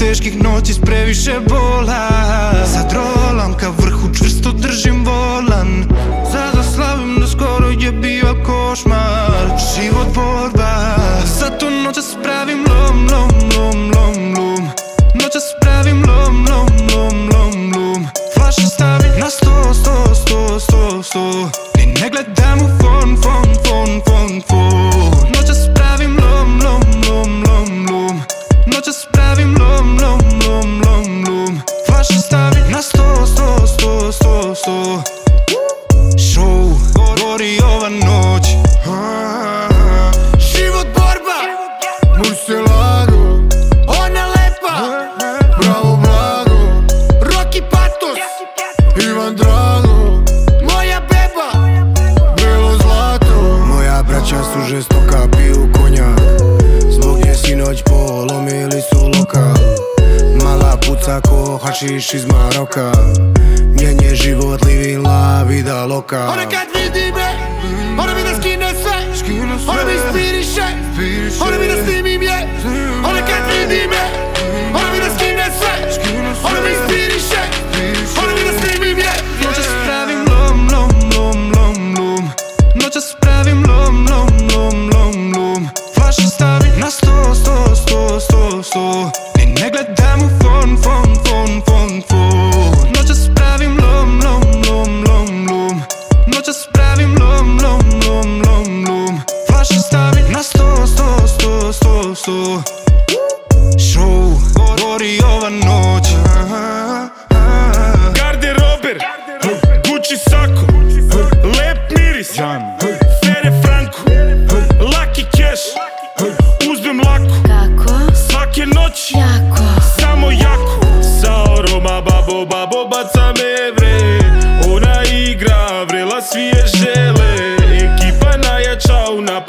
teških noći s previše bola Zadrolam ka vrhu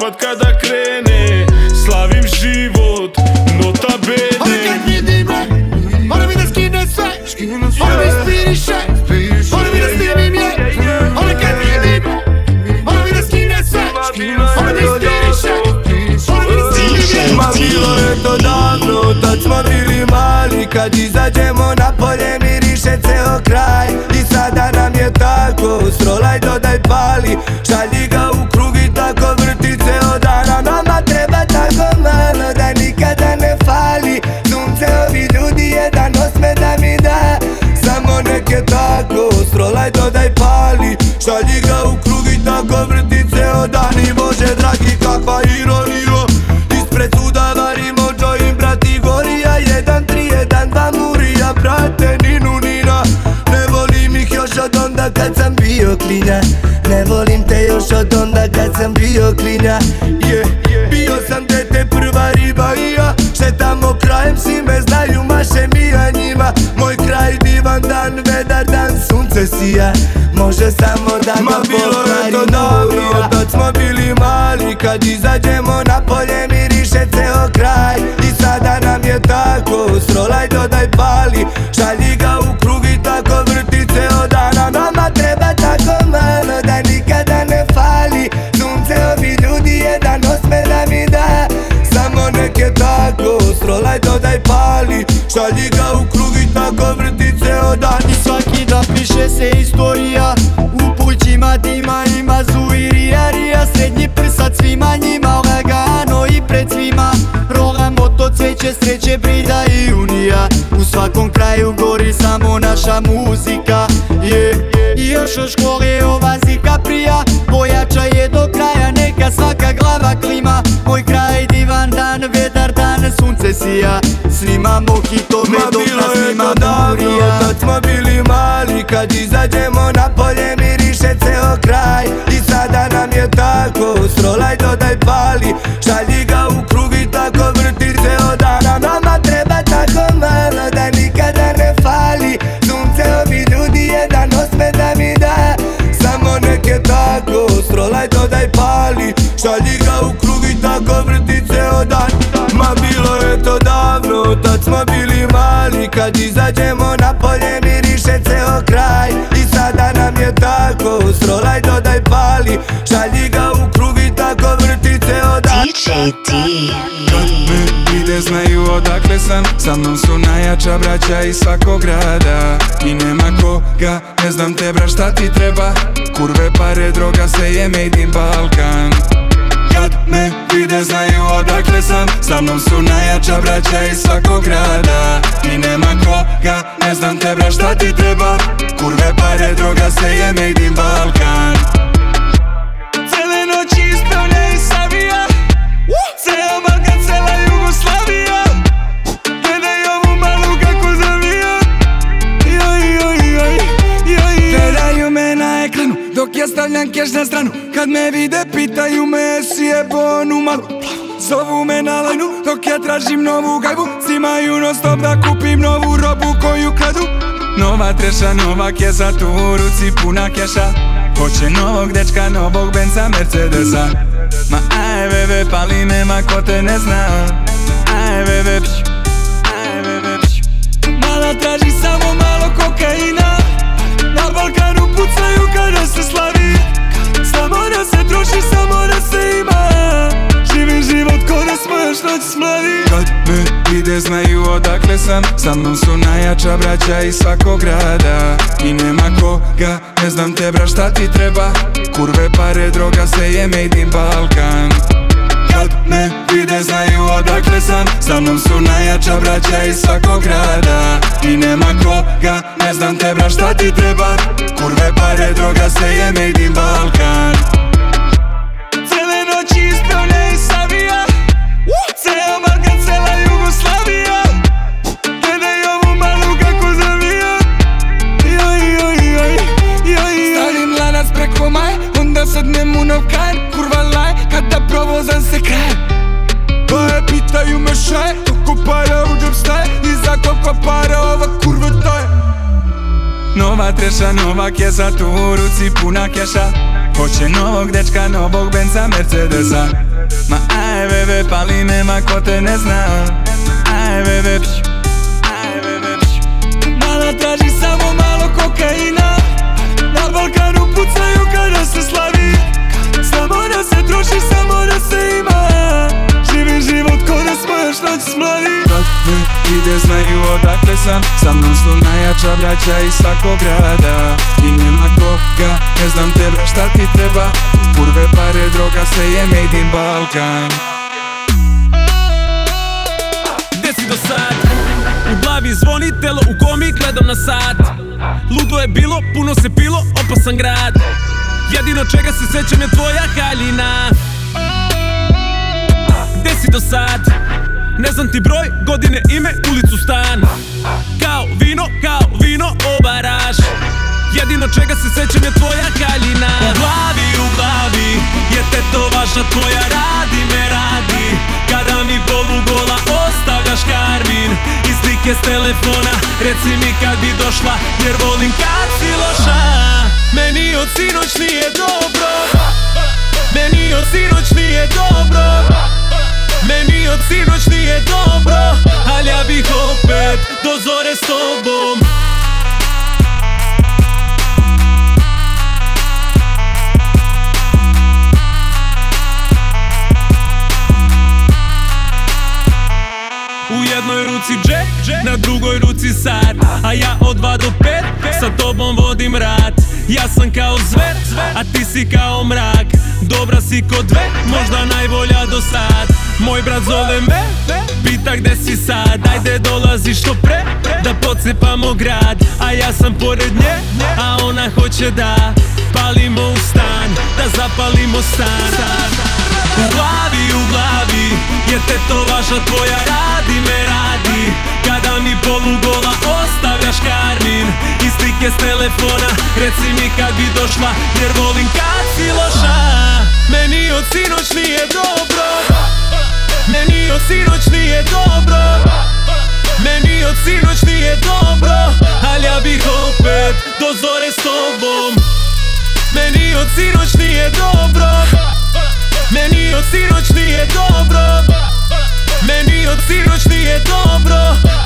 napad kada krene Slavim život, nota bene Ali kad vidimo, ona mi da skine sve Ona mi spiriše, ona mi da snimim je Ali kad vidimo, ona mi da skine sve Ona mi spiriše, ona mi snimim je Ma bilo je to davno, tad smo bili mali Kad izađemo na polje miriše ceo kraj I sada nam je tako, strolaj dodaj pali Ne volim te još od onda kad sam bio klinja Bio sam dete prva riba i ja Šetamo krajem, svi me znaju, maše mi ja njima Moj kraj divan dan, vedar dan, sunce sija Može samo da Ma ga bilo je tad smo bili mali Kad izađemo na polje miriše ceo kraj I sada nam je tako, srolaj dodaj pali Šalji ga u Šalji ga u krug i tako vrti ceo dan I svaki da piše se istorija U pućima dima ima mazu i rija Srednji prsac svima njima lagano i pred svima Rolam moto cveće sreće brida i unija U svakom kraju gori samo naša muzika I još u školi me dok nas nima davno Kad smo bili mali kad izađemo na polje miriše ceo kraj I sada nam je tako, strolaj do otac smo bili mali Kad izađemo na polje miriše ceo kraj I sada nam je tako, strolaj dodaj pali Šalji ga u krug i tako vrti ceo dan Kad me vide znaju odakle sam Sa mnom su najjača braća iz svakog grada I nema koga, ne znam te bra šta ti treba Kurve pare, droga se je made in Balkan kad me vide znaju odakle sam Sa mnom su najjača braća iz svakog grada I nema koga, ne znam te bra šta ti treba Kurve pare, droga se je made Balkan ja stavljam keš na stranu Kad me vide pitaju me si je malu Zovu me na lajnu dok ja tražim novu gajbu Cimaju non stop da kupim novu robu koju kadu Nova treša, nova kesa, tu u ruci puna keša Hoće novog dečka, novog benca, Mercedesa Ma aj bebe, pali me, ma ko te ne zna Aj bebe, pšu, aj e Mala traži samo malo kokaina Možeš samo da se ima Živim život ko da smrš noć smladi Kad me ide znaju odakle sam Sa mnom su najjača braća iz svakog grada I nema koga, ne znam te šta ti treba Kurve pare, droga se je made in Balkan Kad me vide znaju odakle sam Sa mnom su najjača braća iz svakog grada I nema koga, ne znam te šta ti treba Kurve pare, droga se je made in Balkan jednom kajem Kurva laj, kada provozam se kraj Baje pitaju me šaj, koliko para u džep staje I za koliko para ova kurva taje Nova treša, nova kesa tu u ruci puna keša Hoće novog dečka, novog benca, Mercedesa Ma aj bebe, pali me, ma ko te ne zna Aj bebe, pšu Mala traži samo malo kokaina Na Balkanu pucaju kada se slavi se troši samo da se ima Živi život ko da smo još noć smladi Kakve ide znaju odakle sam Sa mnom su najjača braća iz svakog grada I nema koga, ne znam tebe šta ti treba Kurve pare droga se je made in Balkan Gde si do sad? U glavi zvoni telo, u komi gledam na sat Ludo je bilo, puno se pilo, opasan grad Jedino čega se sećam je tvoja haljina Gde si do sad? Ne znam ti broj, godine, ime, ulicu, stan Kao vino, kao vino, obaraš Jedino čega se sećam je tvoja haljina U glavi, u glavi je to vaša tvoja Radi me, radi Kada mi gola ostavljaš karmin I slike s telefona Reci mi kad bi došla Jer volim kad si loša Meni od sinoć nije dobro Meni od sinoć nije dobro Meni od sinoć nije dobro Al ja bih opet do zore s tobom Ajde. si kao mrak Dobra si kod dve, možda najbolja do sad Moj brat zove me, pita gde si sad Ajde dolazi što pre, da pocepamo grad A ja sam pored nje, a ona hoće da Palimo u stan, da zapalimo stan u glavi, u glavi je to vaša tvoja Radi me, radi Kada mi polugola ostavljaš karmin I slike s telefona Reci mi kad bi došla Jer volim kad si loša Meni od sinoć nije dobro Meni od sinoć nije dobro Meni od sinoć nije dobro Al ja bih opet do zore s tobom Meni od sinoć nije dobro meni od sinoć nije dobro Meni od sinoć nije dobro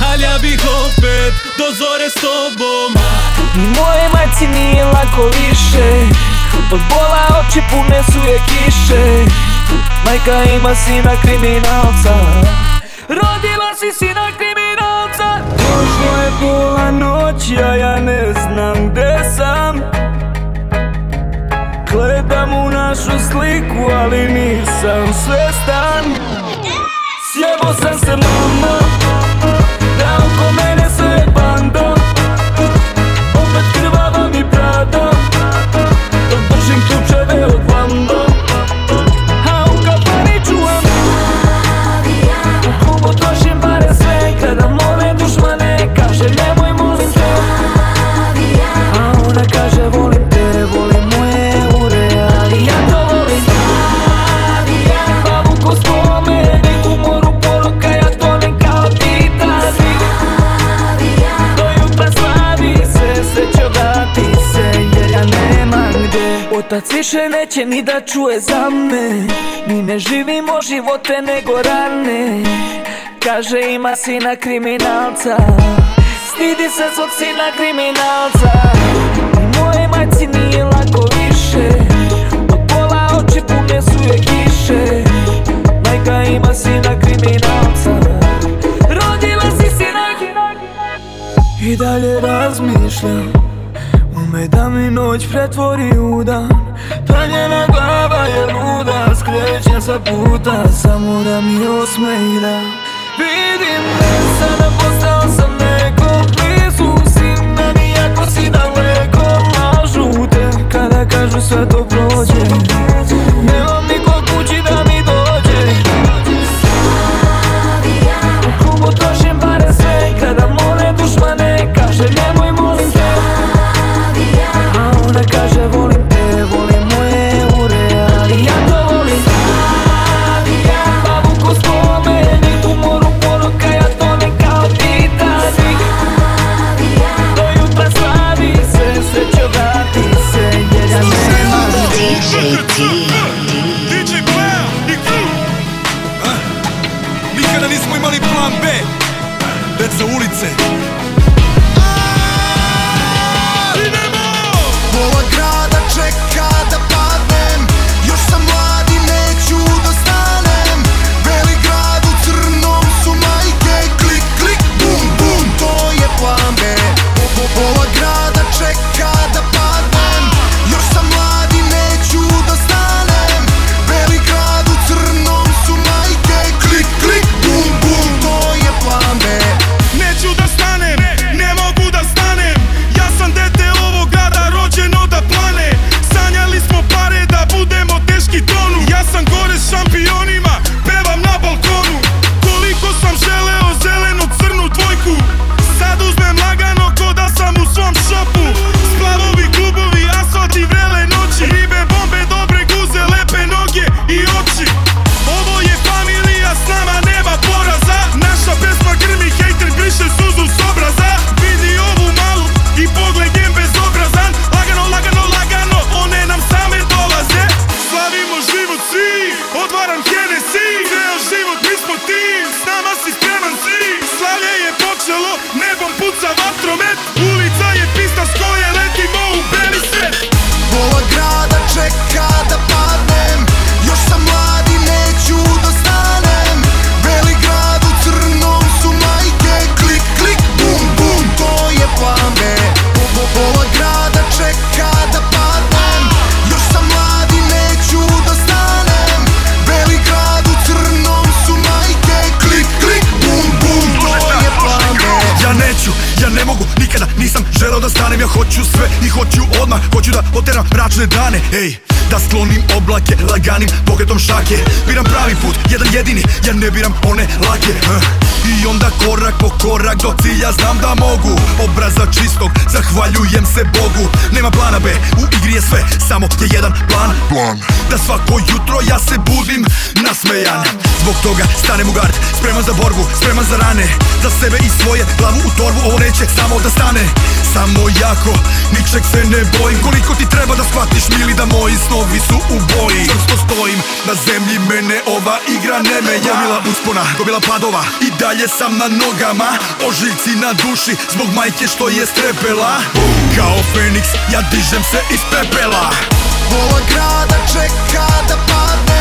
Al ja bih opet do zore s tobom Moje majci nije lako više Od bola oči pune su je kiše Majka ima sina kriminalca Rodila si sina kriminalca Došla je pola noć, a ja ne znam gde sam u našu sliku, ali nisam svestan Sjebo sam se mama, da oko mene Otac više neće ni da čuje za me Mi ne živimo živote nego rane Kaže ima sina kriminalca Stidi se svog sina kriminalca I moje majci nije lako više Od pola oči pune su je kiše Majka ima sina kriminalca Rodila si sina I dalje razmišljam me da mi noć pretvori u dan Paljena glava je luda Skrećem sa puta Samo da mi osme i da Vidim me sada postao sam neko Blizu si meni ako si daleko Lažu te kada kažu sve to prođe nema spreman za rane Za sebe i svoje, glavu u torbu, ovo neće samo da stane Samo jako, ničeg se ne bojim Koliko ti treba da shvatiš mili da moji snovi su u boji Čvrsto stojim, na zemlji mene ova igra ne menja Gomila uspona, gomila padova i dalje sam na nogama Ožiljci na duši, zbog majke što je strepela Kao Feniks, ja dižem se iz pepela Vola grada čeka da padne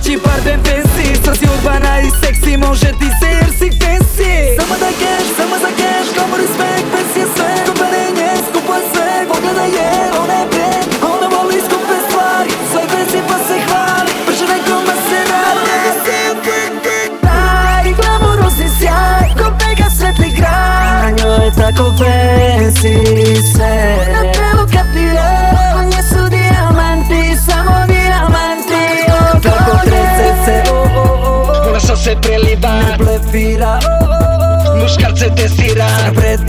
chiparte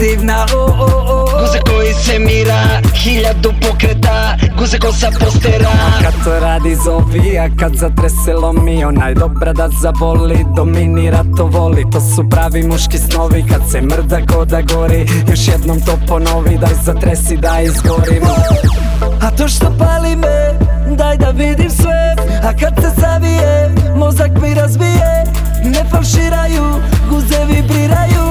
aktivna Guze koji se mira, hiljadu pokreta Guze ko sa postera Kad to radi zovi, a kad zatrese mi onaj dobra da zaboli, dominira to voli To su pravi muški snovi, kad se mrda ko da gori Još jednom to ponovi, daj zatresi da izgorim A to što pali me, daj da vidim sve A kad se zavije? mozak mi razbije Ne falširaju, guze vibriraju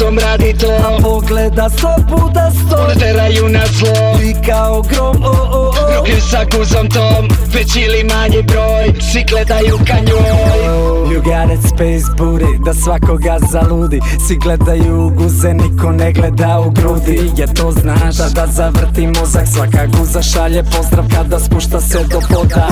djecom radi to A pogleda puta sto One teraju na zlo kao grom o o o Rokim sa guzom tom Već ili manji broj Svi gledaju ka njoj You got it space booty Da svakoga zaludi Svi gledaju u guze Niko ne gleda u grudi Je to znaš Da da zavrti mozak Svaka guza šalje pozdrav Kada spušta se do poda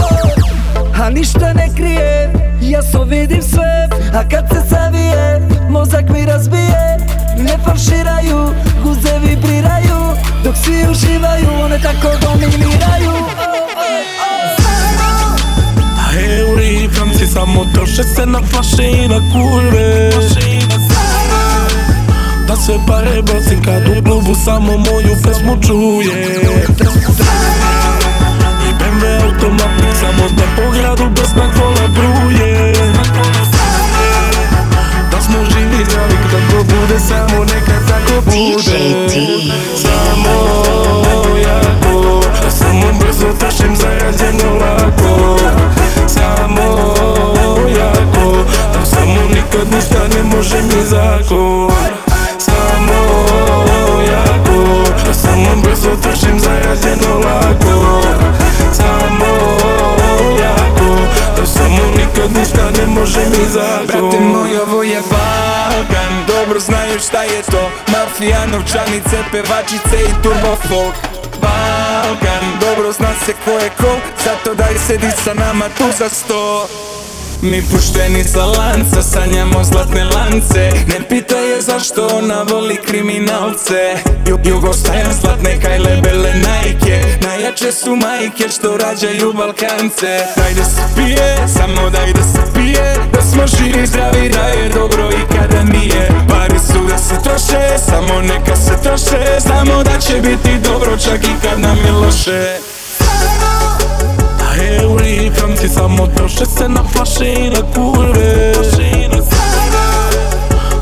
a ništa ne krije, jasno vidim sve A kad se savije, mozak mi razbije Ne falširaju, guze vibriraju Dok svi uživaju, one tako dominiraju A euri i franci samo troše se na flaše i na kurve Da se pare brosim kad u klubu samo moju pesmu čuje samo da po gradu besna kola bruje Da smo živi zdravi kako bude Samo neka tako bude Samo jako Samo brzo tršim zarađeno lako Samo jako Da samo nikad ništa ne može mi zakon Samo jako Samo brzo tršim zarađeno lako to ništa ne može mi za to Brate moj ovo je Balkan Dobro znaju šta je to Mafija, novčanice, pevačice i turbo folk Balkan Dobro zna se ko je ko Zato daj sedi sa nama tu za sto mi pušteni sa lanca, sanjamo zlatne lance Ne pita je zašto ona voli kriminalce Jugostajan zlatne kajle, bele najke Najjače su majke što rađaju Balkance Daj da se pije, samo daj da se pije Da smo živi zdravi, da je dobro i kada nije Pari su da se troše, samo neka se troše Znamo da će biti dobro čak i kad nam je loše kurwy Ulipiam ti samo troše se na flašine kurve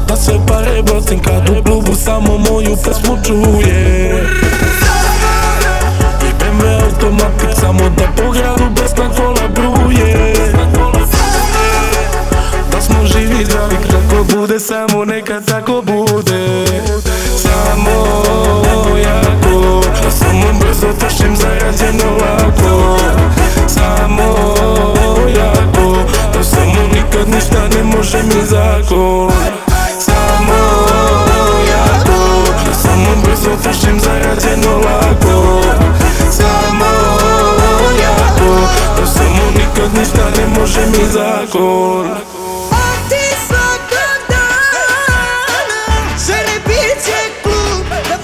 Da se pare kad u klubu samo moju pesmu čuje može mi zakon A ti svakog dana bit će klub ti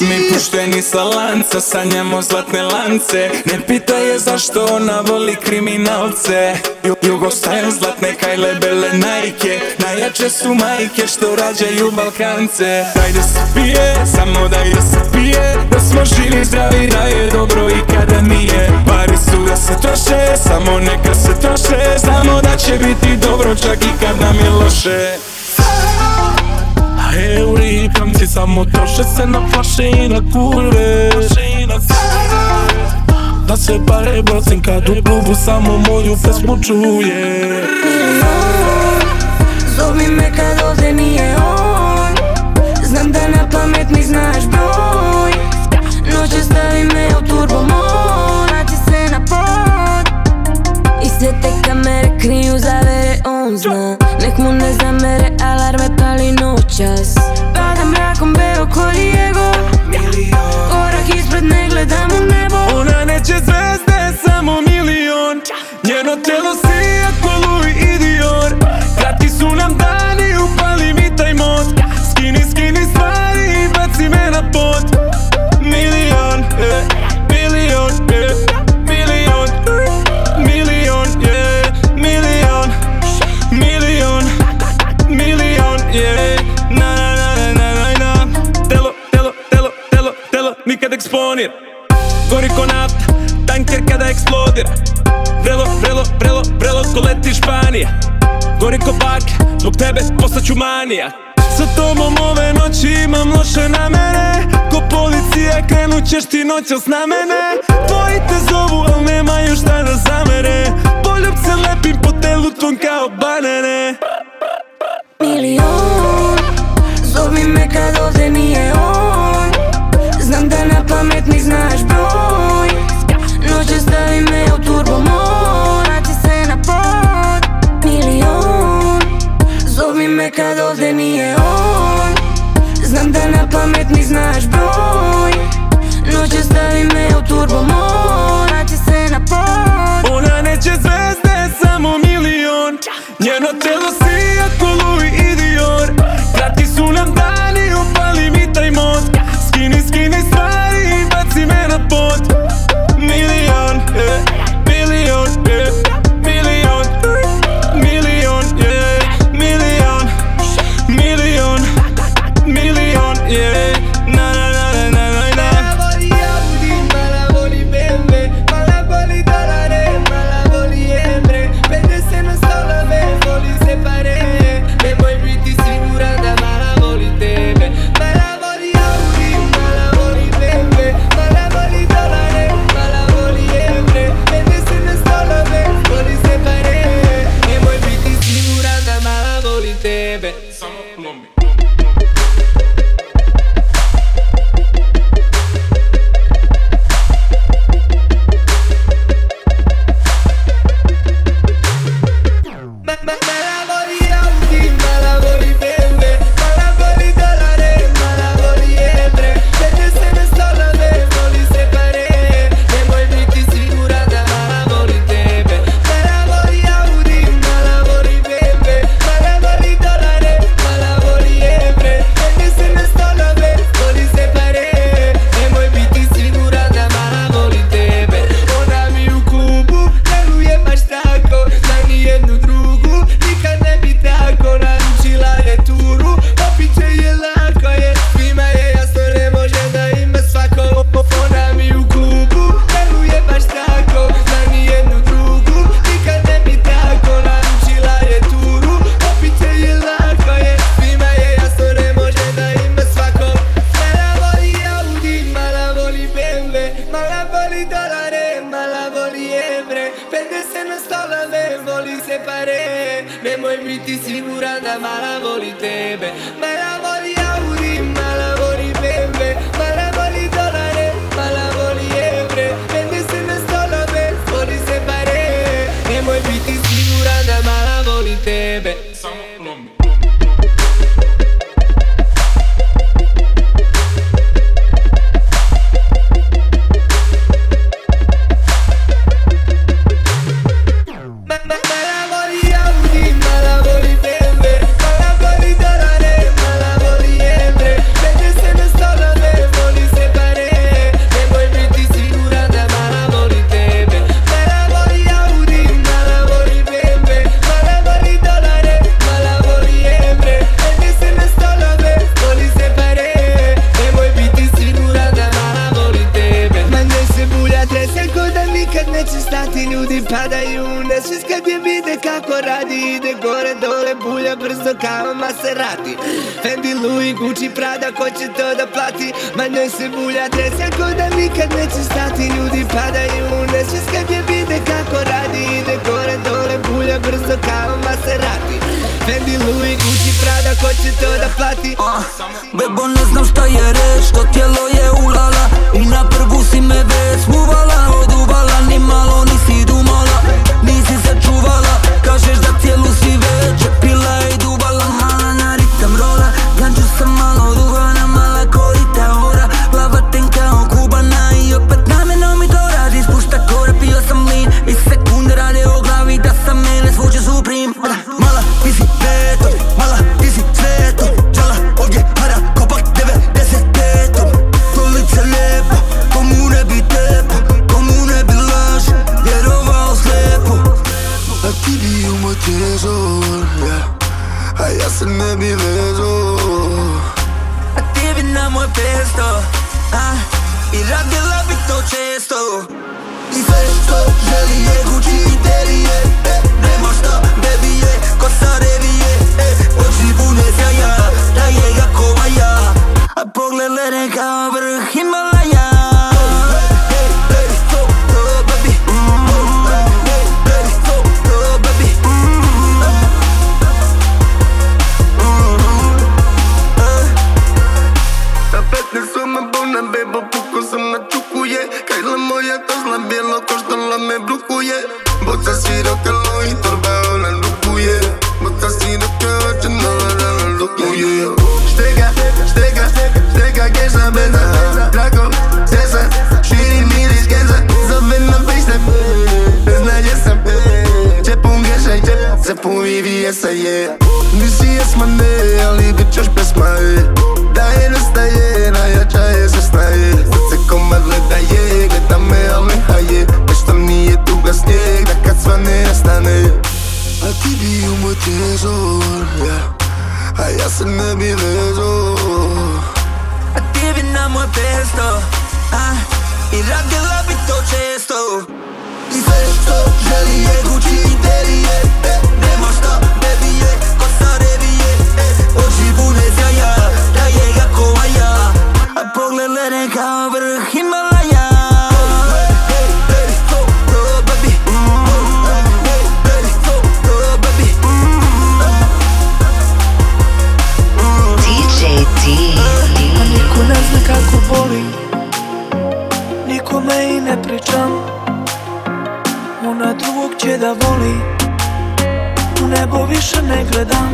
To Mi pušteni sa lanca Sanjamo zlatne lance Ne pita je zašto ona voli kriminalce stajem zlatne kajle bele najke Najjače su majke što rađaju Balkance Daj da se pije, samo da se pije Da smo živi zdravi, da je dobro i kada nije Pari su da se troše, samo neka se troše Znamo da će biti dobro čak i kad nam je loše A euri kamci samo troše se na flaše i na kurve Da se pare brocim kad u klubu samo moju pesmu čuje Zovi me kad ovdje nije on Znam da na pamet znaš broj Noće stavi me u turbo mod Naći se na pod I sve te kamere kriju zavere on zna Nek mu ne zamere alarme pali noćas Padam mrakom beo ko Diego Korak ispred ne gledam u nebo Ona neće zvezde samo milion Njeno telo dodira Vrelo, vrelo, vrelo, vrelo ko leti Španija Gori ko bake, zbog tebe postaću manija Sa tobom ove noći imam loše namere Ko policija krenut ćeš ti noćas na mene Tvoji te zovu, al nemaju šta da zamere Poljub se lepim po telu tvom kao banane Milion, zovi me kad ovdje nije on Znam da na pamet mi znaš broj ime u turbo mod Naći se na pod milion Zovi me kad ovde nije on Znam da na pamet mi znaš broj Noće stavi me u turbo osvijest kad je vide kako radi Ide gore dole bulja brzo kao Maserati Fendi, Louis, Gucci, Prada, ko će to da plati? bebo ne znam šta je reč, to tijelo je peso. A ti nam moj pesto, a, i radila bi to često. I sve što želi je Gucci interije, je Nemo što ne bije, ko sa revije, e, oči bune zjaja, da je jako a ja, a pogled lene kao vrh Himalaja. kako boli Nikome i ne pričam Ona drugog će da voli U nebo više ne gledam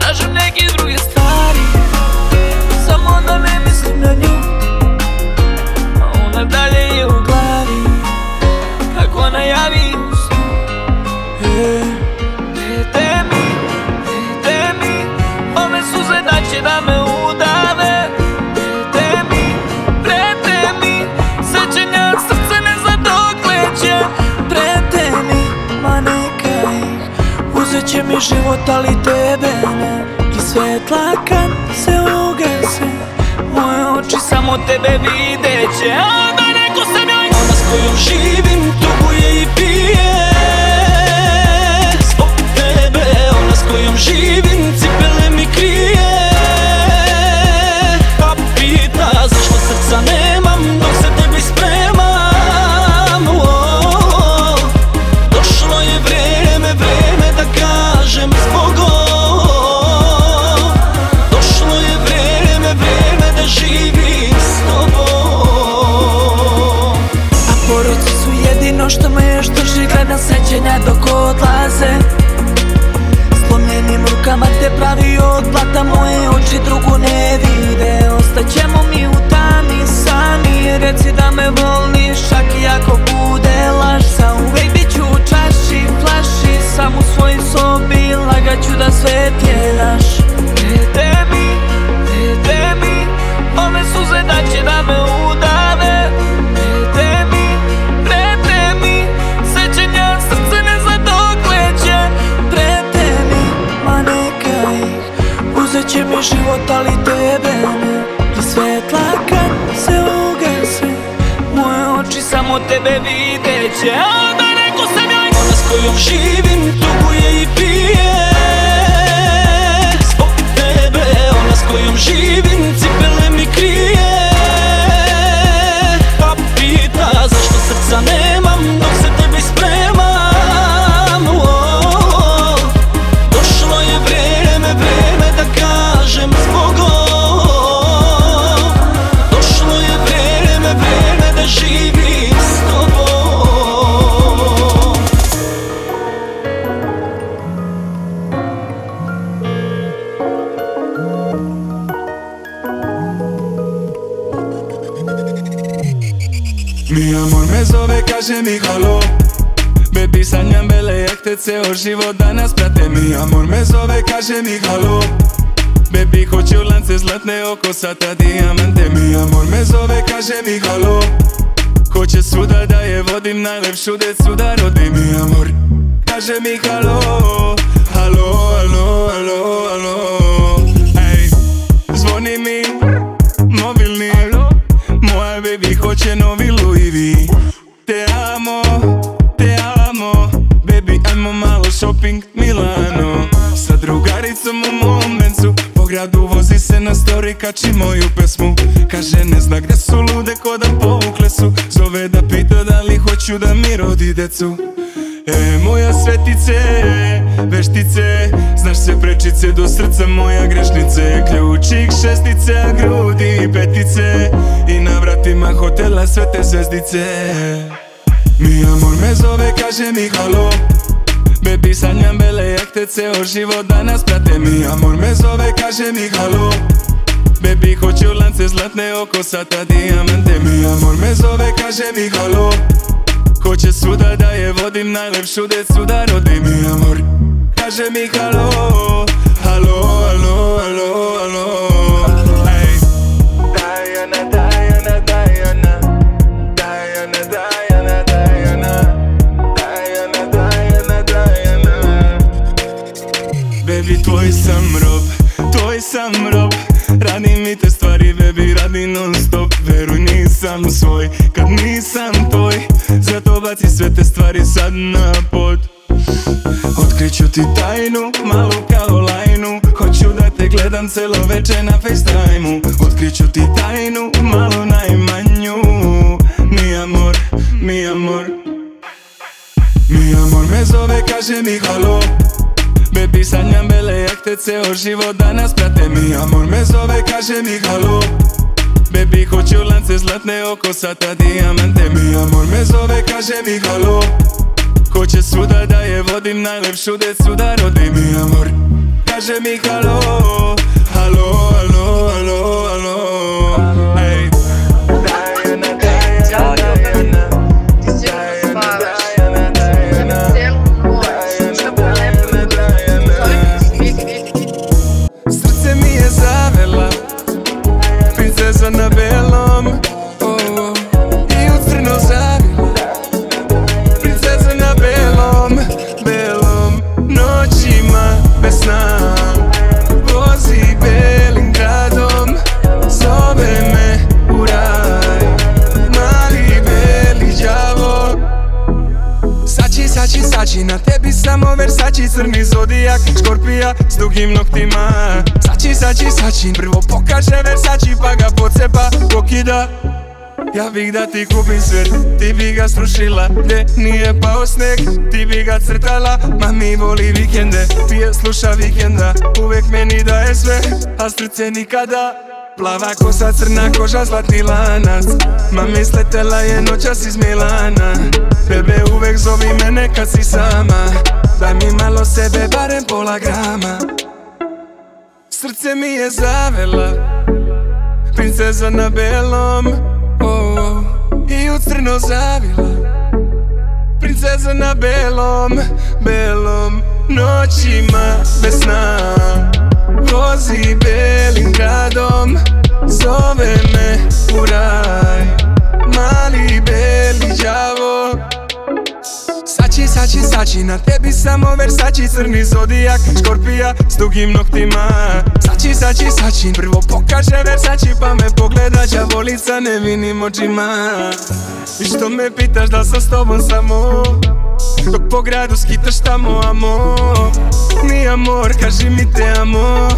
Tražim neke druge stvari Samo da ne mislim na nju A ona dalje je u glavi Kako najavi će mi život ali tebe ne I svetla kad se ugasi Moje oči samo tebe videće A da neko sam ja Ona s kojom živim tuguje i pije Zbog tebe Ona s kojom živim da moje oči drugo ne vide Ostaćemo mi u tami sami Reci da me voliš čak i ako dice mi halo, halo, halo, halo, halo Ej, zvoni mi, mobilni Moja baby hoće novi Louis V Te amo, te amo Baby, ajmo malo shopping Milano Sa drugaricom u mom bencu Po gradu vozi se na story, kači moju pesmu Kaže ne zna gde su lude, ko da povukle su Zove da pita da li hoću da mi rodi decu srce Do srca moja grešnice Ključik šestica grudi petice I na vratima hotela sve te zvezdice Mi amor me zove kaže mi halo Bebi sanjam bele jahte ceo život danas prate Mi amor me zove kaže mi halo Bebi hoću lance zlatne oko sata dijamante Mi amor me zove kaže mi halo Hoće svuda da je vodim najlepšu decu da rodim Mi amor kaže mi halo HALO, aló, aló, aló. Ay. Diana, Diana, Diana. Diana, Diana, Diana. Baby, tvoj sam rob, tvoj sam rob. Radi mi te stvari, baby, radi non stop Veruj, nisam svoj, kad nisam tvoj Zato baci sve te stvari sad na pod Otkriću ti tajnu, malu kao tajnu Hoću da te gledam celo veče na FaceTime-u Otkriću ti tajnu, malo najmanju Mi amor, mi amor Mi amor me zove, kaže mi halo Baby sanjam bele jakte, ceo život danas prate Mi amor me zove, kaže mi halo Baby hoću lance zlatne oko sata diamante Mi amor me zove, kaže mi halo Hoće svuda da je vodim Najlepšu decu da rodim Mi amor semi mi calor. calor aló. Znači, na tebi samo Versace Crni zodijak, škorpija s dugim noktima Sači, sači, sači Prvo pokaže versači pa ga pocepa Pokida ja bih da ti kupim svijet, ti bi ga srušila Gdje nije pao sneg, ti bi ga crtala Mami voli vikende, pije sluša vikenda Uvijek meni daje sve, a srce nikada Plava kosa, crna koža, zlatni lanac Mami sletela je noćas iz Milana Bebe uvek zovi mene kad si sama Daj mi malo sebe, barem pola grama Srce mi je zavela Princeza na belom oh, oh. I u crno zavila Princeza na belom, belom Noćima bez sna Così belim gradom Zove me uraj Mali beli đavo Сачи, сачи, сачи, на тебе само версачи Црни зодијак, шкорпија, с дуги ноктима Сачи, сачи, сачи, прво покаже версачи Па ме погледа џаволица невиним очима И што ме питаш да со тобом само Док по граду скиташ тамо, амо Ми амор, кажи ми те амо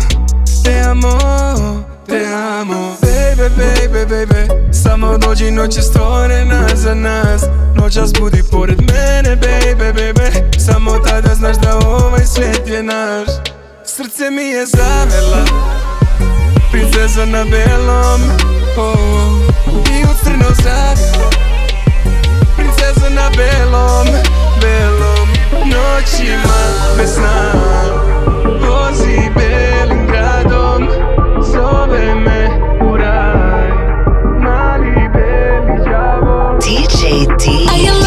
Те амо te amo Baby, baby, baby Samo dođi noće stvorena za nas Noćas budi pored mene, baby, baby Samo tada znaš da ovaj svijet je naš Srce mi je zavela Princeza na belom oh, oh. I ustrno zavela Princeza na belom, belom Noćima me znam Vozi, baby DJ D.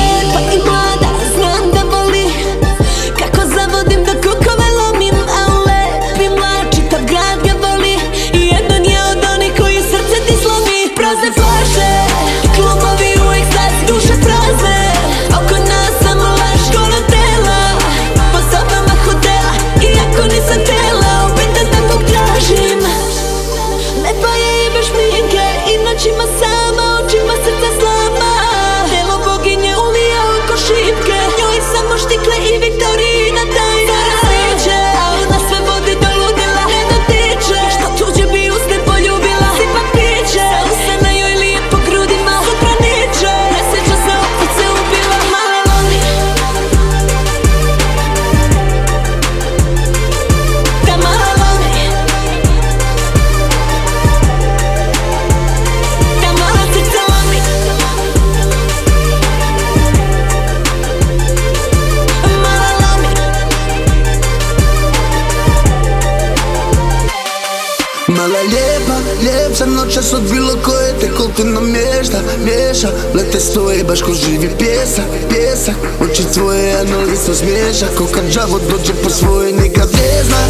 se smiješ Ako kad džavo dođe po svoje nikad ne zna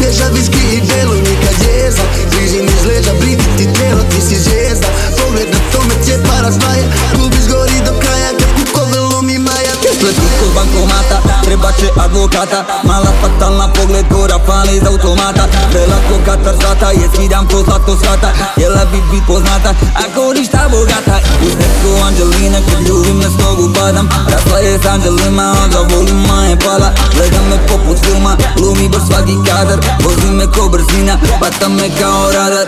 Bježa viski i delo nikad jeza Blizin iz leđa, briti ti tijelo, ti si zvijezda Pogled na tome cijepa razdvaja Klub izgori do kraja, kad kuko velo mi maja Kesle bankomata, treba će advokata pogled gora pali iz automata Prelako katar zlata, je skidam to zlato svata Jela bi bit poznata, ako ništa bogata Uz neko Anđeline, kad ljubim ne snogu padam Rasla je s Anđelima, onda volim maje pala Gleda me poput filma, lumi brz svaki kadar Vozi me ko brzina, bata me kao radar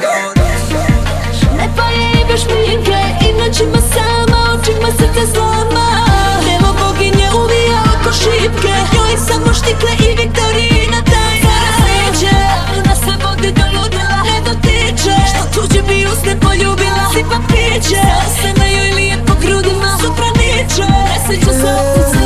Ne pojebaš mi igle, i noćima sama, očima srce slama Nemo boginje uvija oko šipke, joj samo štikle i Viktorije Tuđe bi usne poljubila Sipa piće na joj lijepo grudima Sutra niče Ne sjeća se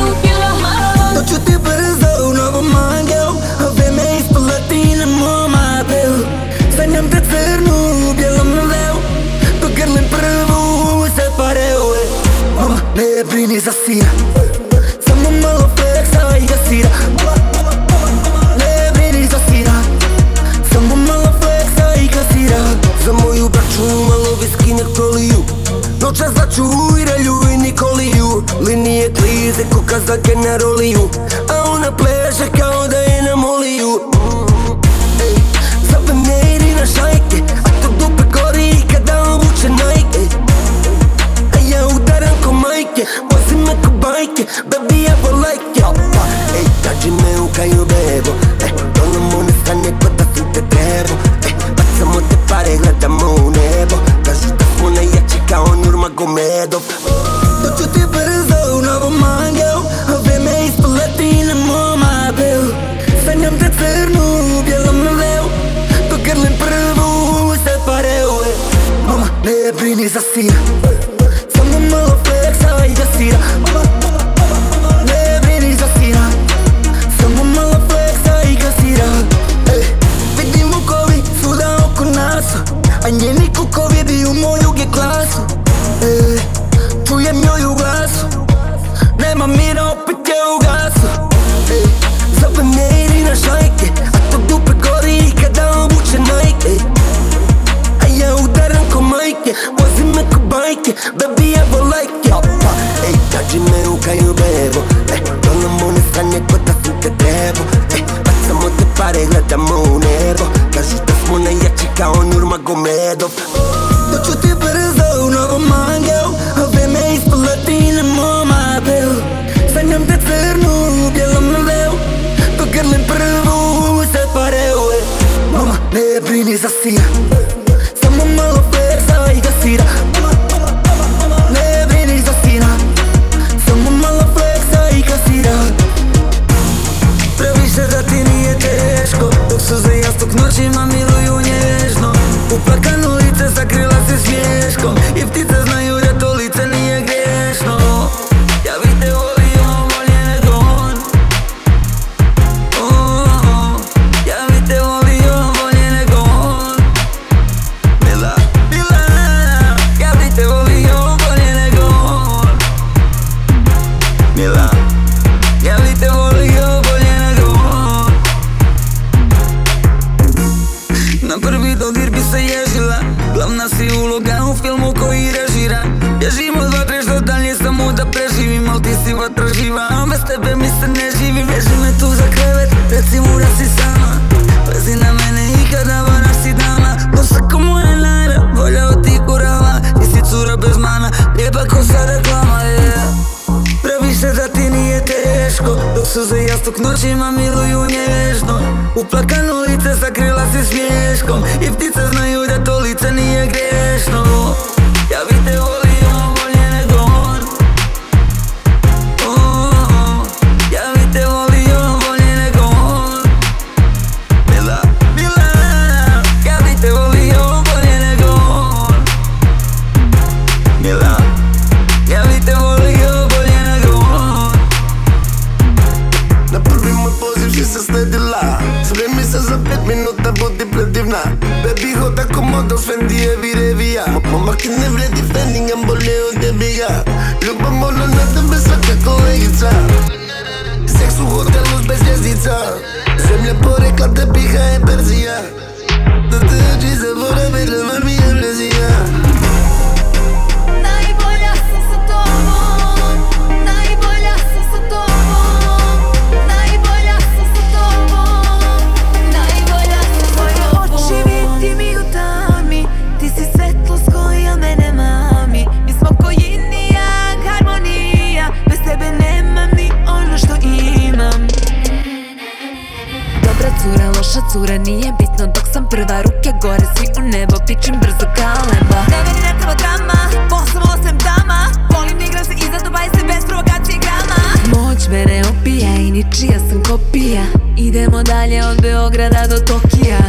Gore svi u nebo, pičim brzo kao leba Ne meni ne treba drama, poslom ostajem dama Volim igra se iza Dubaja se bez provokacije grama Moć ne opija i ničija sam kopija Idemo dalje od Beograda do Tokija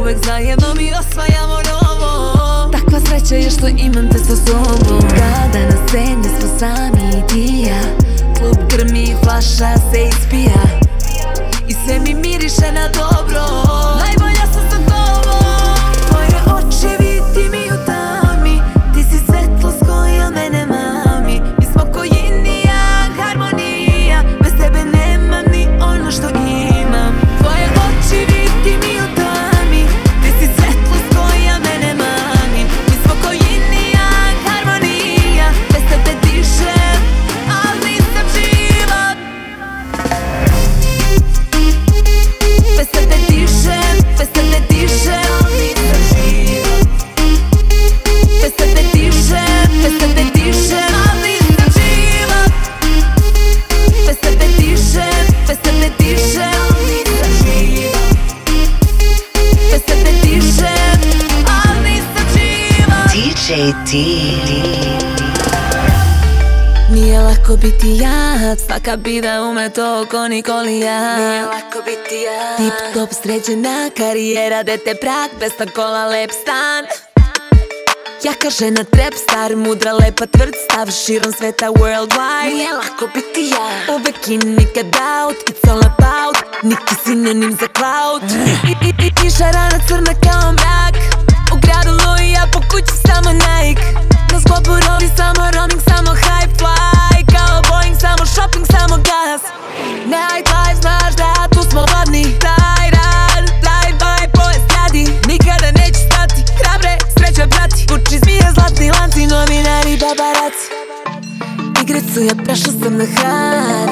Uvek zajedno mi osvajamo novo Takva sreća je što imam te sa sobom Kada na scenu smo sami i ti ja Klub grmi, flaša se ispija I sve mi miriše na dobro biti ja Svaka bi da ume to ko nikoli Nije lako biti ja Tip top sređena karijera Dete prak, besta kola, lep stan Jaka žena trap star, mudra, lepa, tvrd stav Širom sveta worldwide Nije lako biti ja Uvek i nikad out, it's all about Niki sinonim za cloud eh. I, rana crna kao mrak U gradu ja, po kući samo Nike Na sklopu robi samo roaming, samo high fly Boeing, samo shopping, samo gas Nightlife, znaš da tu smo gladni Taj rad, fly by poje stradi Nikada stati, hrabre, sreća prati Uči zmije, zlatni lanci, novinari, babaraci Igricu ja prešla sam na hrad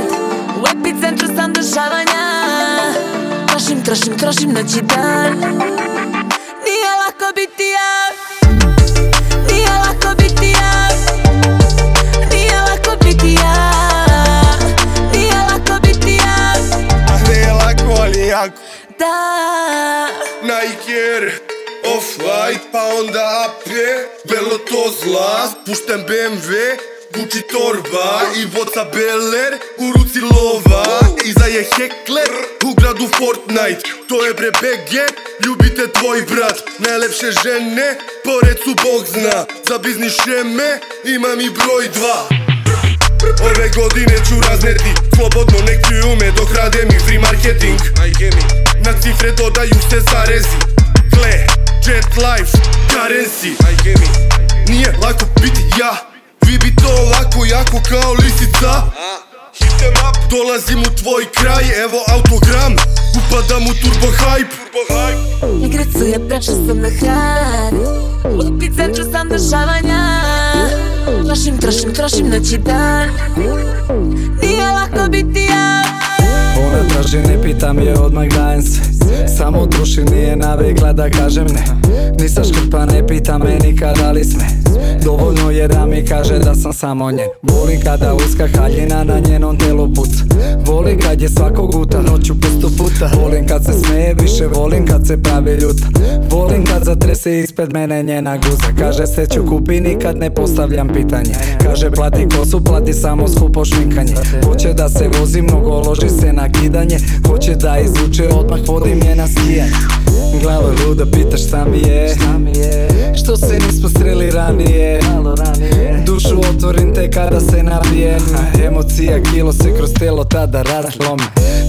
U epicentru sam dešavanja Trošim, trošim, trošim i dan pa onda AP Belo to zla, pušten BMW Gucci torba i voca beler u ruci lova Iza je hekler u gradu Fortnite To je bre BG, ljubite tvoj brat Najlepše žene, pored su Bog zna Za biznis šeme imam i broj dva Ove godine ću razneti Slobodno nek čuju ume, dok rade mi free marketing Na cifre dodaju se zarezi Gle, Jet life, currency Nije lako biti ja Vi bi to lako jako kao lisica Dolazim u tvoj kraj, evo autogram Upadam u turbo hype Igricu je prešla sam na hrad U picenču sam dešavanja Trošim, trošim, trošim noći dan Nije lako biti ja Ona traži, ne pitam je, odmah dajem samo duši nije navegla da kažem ne Nisa škrpa, ne pita me nikada ali sme Dovoljno je da mi kaže da sam samo njen Volim kada uska haljina na njenom telu put Volim kad je svakog guta noću pustu puta Volim kad se smeje više, volim kad se pravi ljuta Volim kad zatrese ispred mene njena guza Kaže se ću kupi nikad ne postavljam pitanje Kaže plati kosu, plati samo skupo šminkanje Hoće da se vozi mnogo, loži se na kidanje Hoće da izvuče odmah vodim Njena je na svijet Glava luda, pitaš šta mi je Što se nismo sreli ranije zatvorim te kada se nabijem Emocija kilo se kroz telo tada razlomi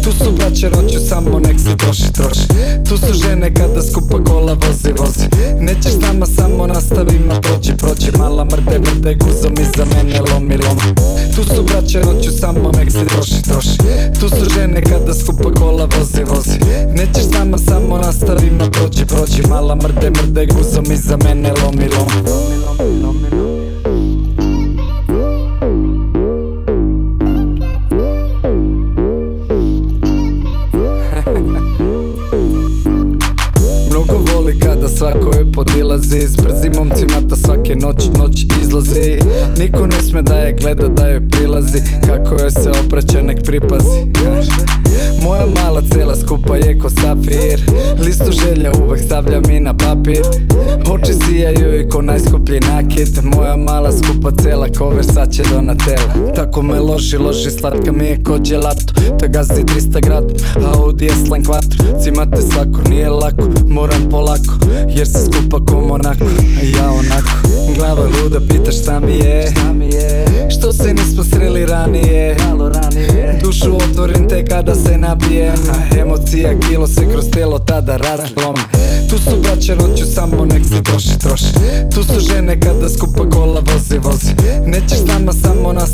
Tu su braće roću samo nek se troši troši Tu su žene kada skupa kola vozi vozi Nećeš s nama samo nastavima proći proći Mala mrde vrde guzom iza mene lomi lomi Tu su braće noću samo nek se troši troši Tu su žene kada skupa kola vozi vozi Nećeš s nama samo nastavima proći proći Mala mrde mrde guzom iza mene lomi lomi Svako je podilazi S brzim momcima ta svake noć, noć izlazi Niko ne sme da je gleda, da joj prilazi Kako je se opraća nek pripazi Moja mala cela skupa je ko safir Listu želja uvek stavlja mi na papir Oči sijaju i ko najskuplji nakit Moja mala skupa cela ko na tela. Tako me loži, loži slatka mi je ko To Te gazi 300 grad, Audi slan kvatru, 4 te svako, nije lako, moram polako jer se skupa kom onako, ja onako Glava luda, pita šta mi je Što se nismo sreli ranije Dušu otvorim te kada se nabije Emocija kilo se kroz telo tada razloma Tu su braće noću samo nek se troši, troši Tu su žene kada skupa kola vozi, vozi Nećeš s nama samo na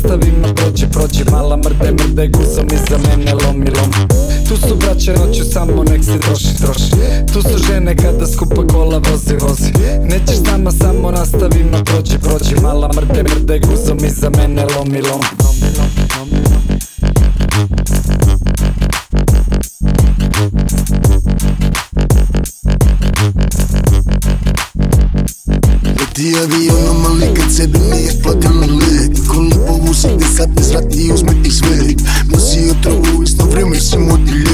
proći, proći Mala mrde, mrde mi iza mene lomi, lomi Tu su braće noću samo nek se troši, troši Tu su žene kada skupa kola kola vozi, vozi Nećeš s nama, samo nastavi proći, proći Mala mrde, mrde, guzom za mene lomi, lomi Ti avionom, ali kad sebi nije platio na let ne vusi, gdje sad ne uzme ti sve Nosi otrovu, isto vrijeme si modilje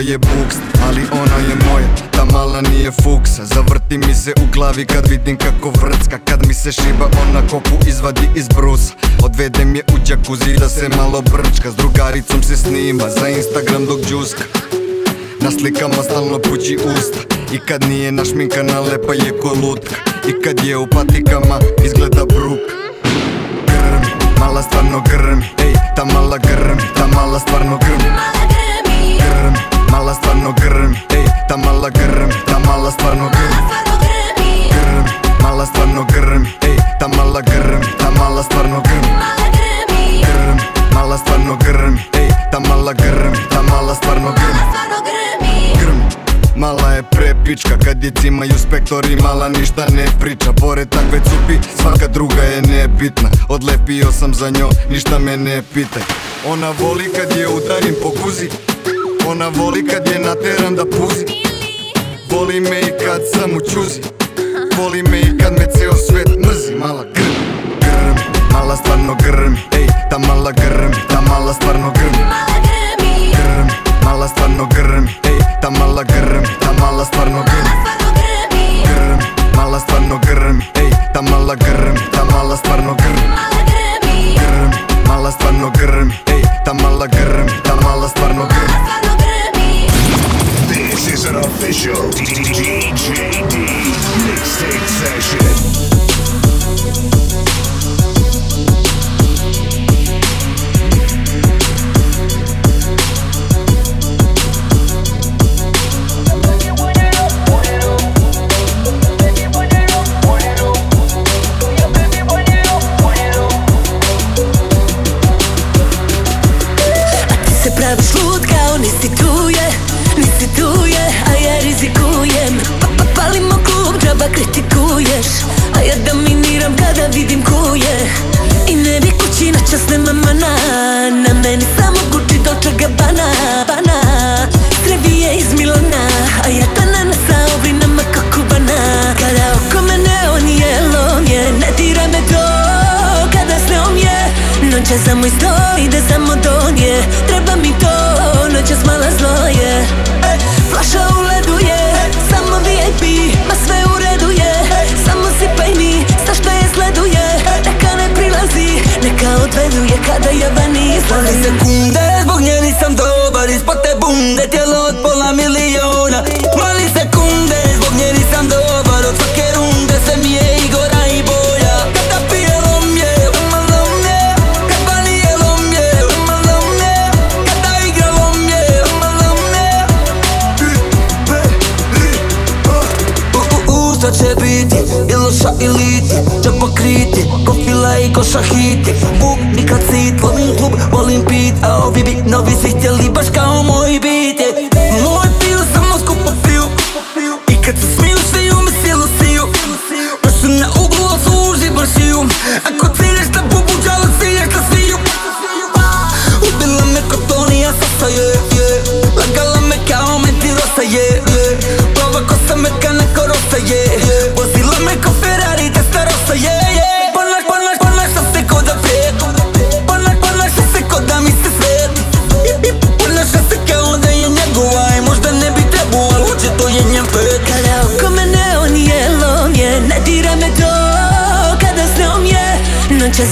je bukst Ali ona je moja, ta mala nije fuksa Zavrti mi se u glavi kad vidim kako vrcka Kad mi se šiba ona kopu izvadi iz brusa Odvedem je u džakuzi da se malo brčka S drugaricom se snima za Instagram dok džuska Na slikama stalno pući usta I kad nije na lepa je lutka I kad je u patikama izgleda bruk Grmi, mala stvarno grmi Ej, ta mala grmi, ta mala stvarno grmi Grmi Mala stvarno grmi, ej, ta mala grmi Ta mala stvarno grmi Grmi, mala stvarno grmi, ej, ta mala grmi Ta mala stvarno grmi Grmi, mala stvarno grmi, ej, ta mala grmi Ta mala stvarno grmi Grmi Mala je prepička kad je cimaju spektori Mala ništa ne priča Pored takve cupi svaka druga je nebitna Odlepio sam za njo ništa me ne pitaj Ona voli kad je udarim po kuzi ona voli kad je nateram da puzi Voli me i kad sam u čuzi Voli me i kad me ceo svet mrzi Mala grmi, grmi, mala stvarno grmi Ej, ta mala grmi, ta mala stvarno grmi Mala grmi, grmi, mala stvarno grmi Ej, ta mala grmi, ta mala stvarno grmi Grmi, mala stvarno grmi Ej, ta mala grmi, ta mala stvarno grmi Grmi, mala stvarno grmi official show.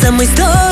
Замись до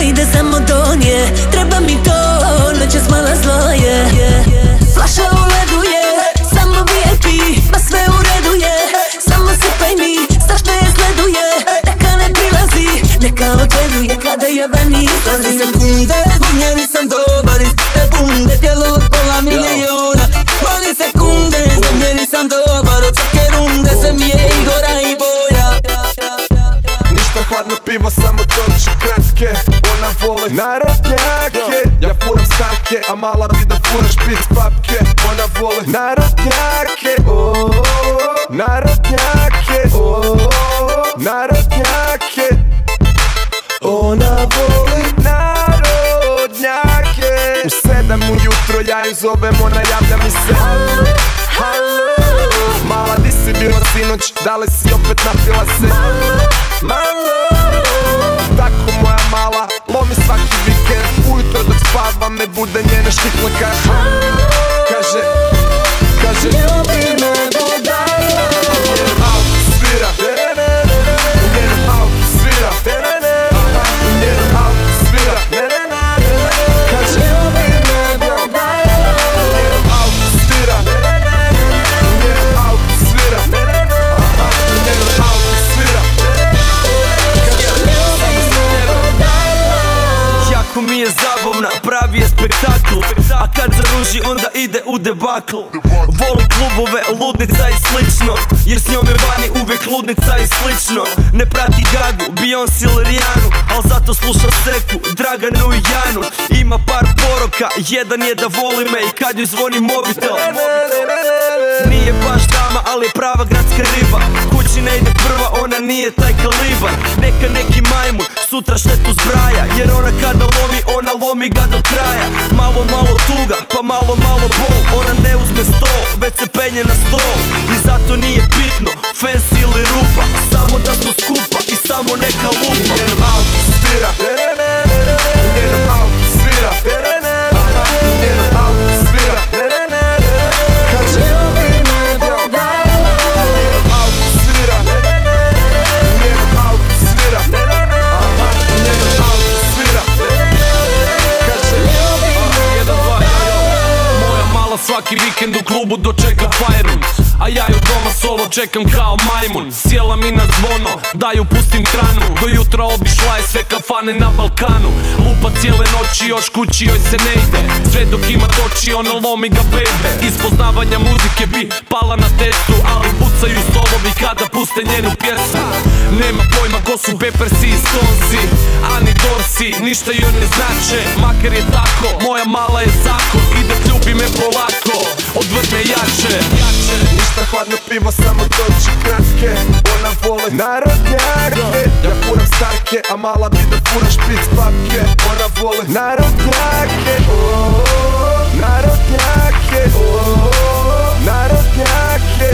mala ti da furaš pic papke Ona voli narodnjake, o, narodnjake, narodnjake Ona voli narodnjake U sedam ujutro ja ju zovem, ona javlja mi se Halo, halo Mala di si bila sinoć, da li si opet napila se Halo куда не на шлаках Кажи, кажи spektakl A kad zaruži onda ide u debaklu Volim klubove, ludnica i slično Jer s njom je vani uvijek ludnica i slično Ne prati Gagu, Beyoncé ili Rijanu Al zato sluša Seku, Draganu i Janu Ima par poroka, jedan je da voli me I kad joj zvoni mobitel Nije baš dama, ali je prava gradska riba ne ide prva, ona nije taj kalibar Neka neki majmun, sutra štetu zbraja Jer ona kada lomi, ona lomi ga do kraja Malo malo tuga, pa malo malo bol Ona ne uzme stol, već se penje na stol I zato nije bitno, fancy ili rupa Samo da smo skupa i samo neka lupa Idem autu svira Idem autu svira Svaki vikend u klubu dočeka fajrun A ja ju doma solo čekam kao majmun Sjela mi na zvono, da ju pustim tranu Do jutra obišla je sve kafane na Balkanu Lupa cijele noći, još kući joj se ne ide Sve dok ima toči, ona lomi ga bebe Iz muzike bi pala na testu Ali pucaju solovi kada puste njenu pjesmu Nema pojma ko su Peppersi i Stonesi Ani Dorsi, ništa joj ne znače Makar je tako, moja mala je zakon I da ljubi me polako slatko Odvratne jače Ništa hladno pivo, samo to čikanske Ona vole narodnjake Ja furam starke, a mala bi da fura špic papke Ona vole narodnjake Narodnjake Narodnjake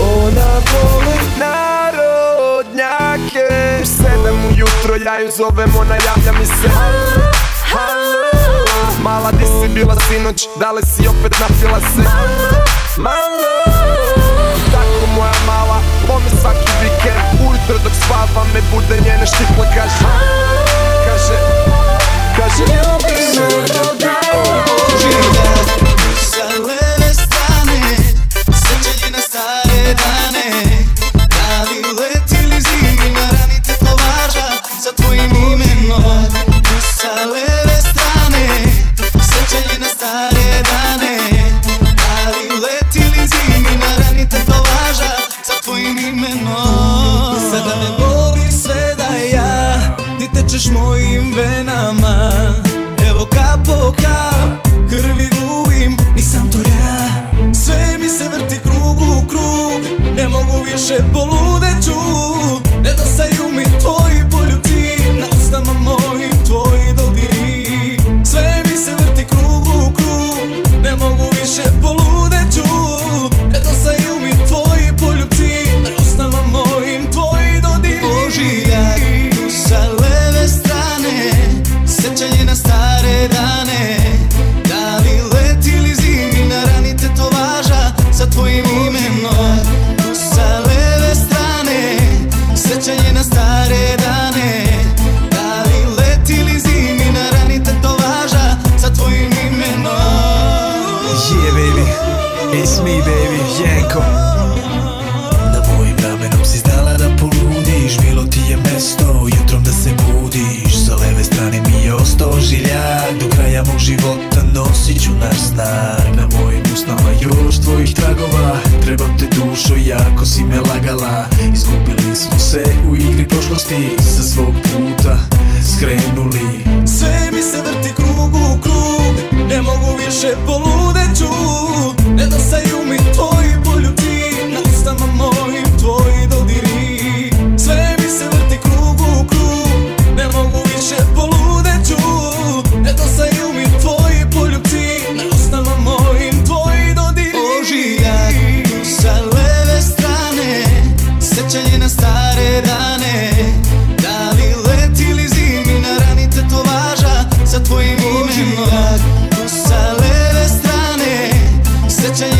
Ona voli narodnjake jutro ja ju zovem, ona javlja mi se Halo, Mala di si bila sinoć, da li si opet napila se Malo, Tako moja mala, pomi svaki vikend Ujutro dok spava me bude njene štikla Kaže, kaže, kaže Ljubim me, živim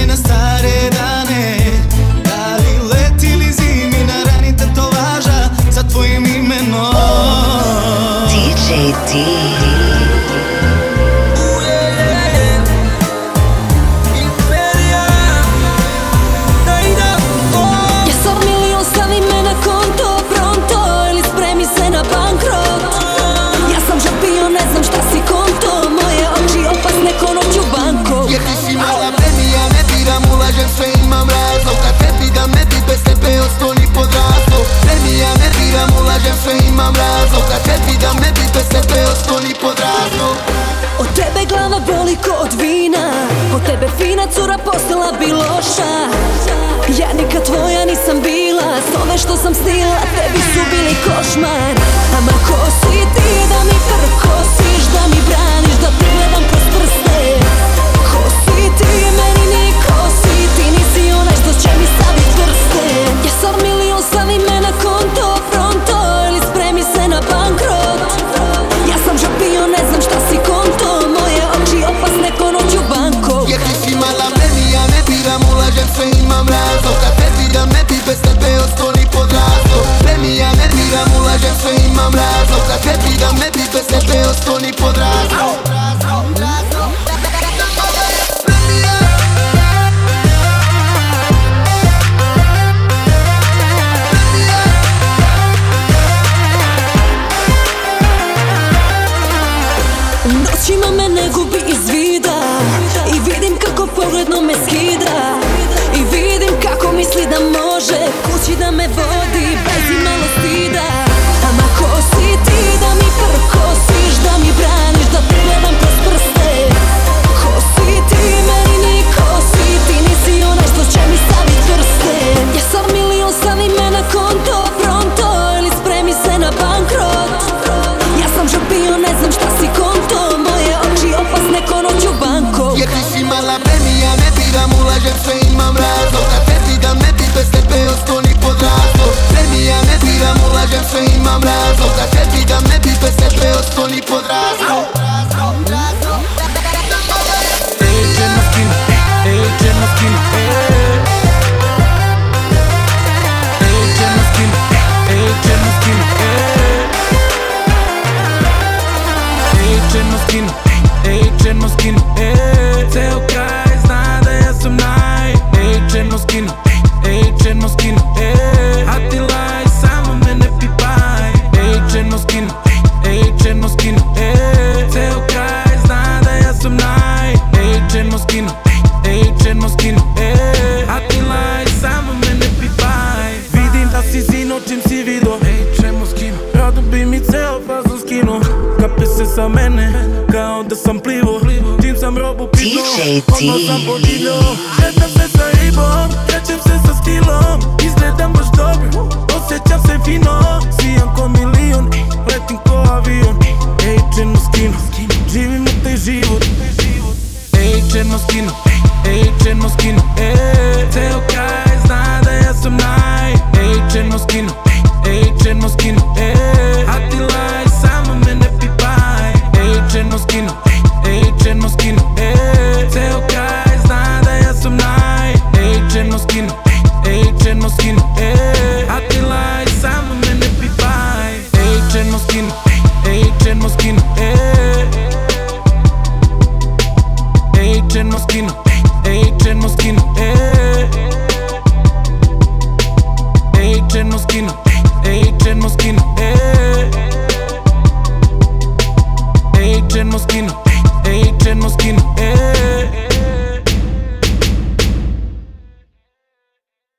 buenas imam razlog Da te bi bez tebe ostali pod razlog Od tebe glava boli ko od vina Od tebe fina cura postala bi loša Ja nikad tvoja nisam bila S što sam snila tebi su bili košmar Ama ko si ti da mi prkosiš, da mi braniš Nunca que otras me pico ese peo, ni podrás. T.